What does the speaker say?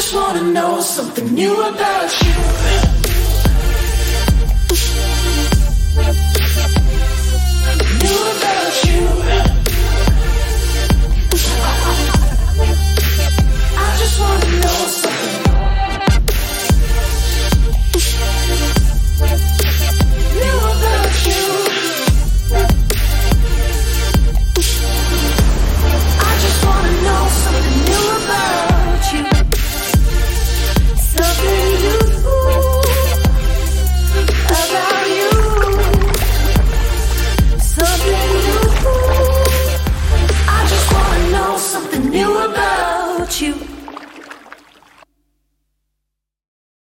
just wanna know something new about you.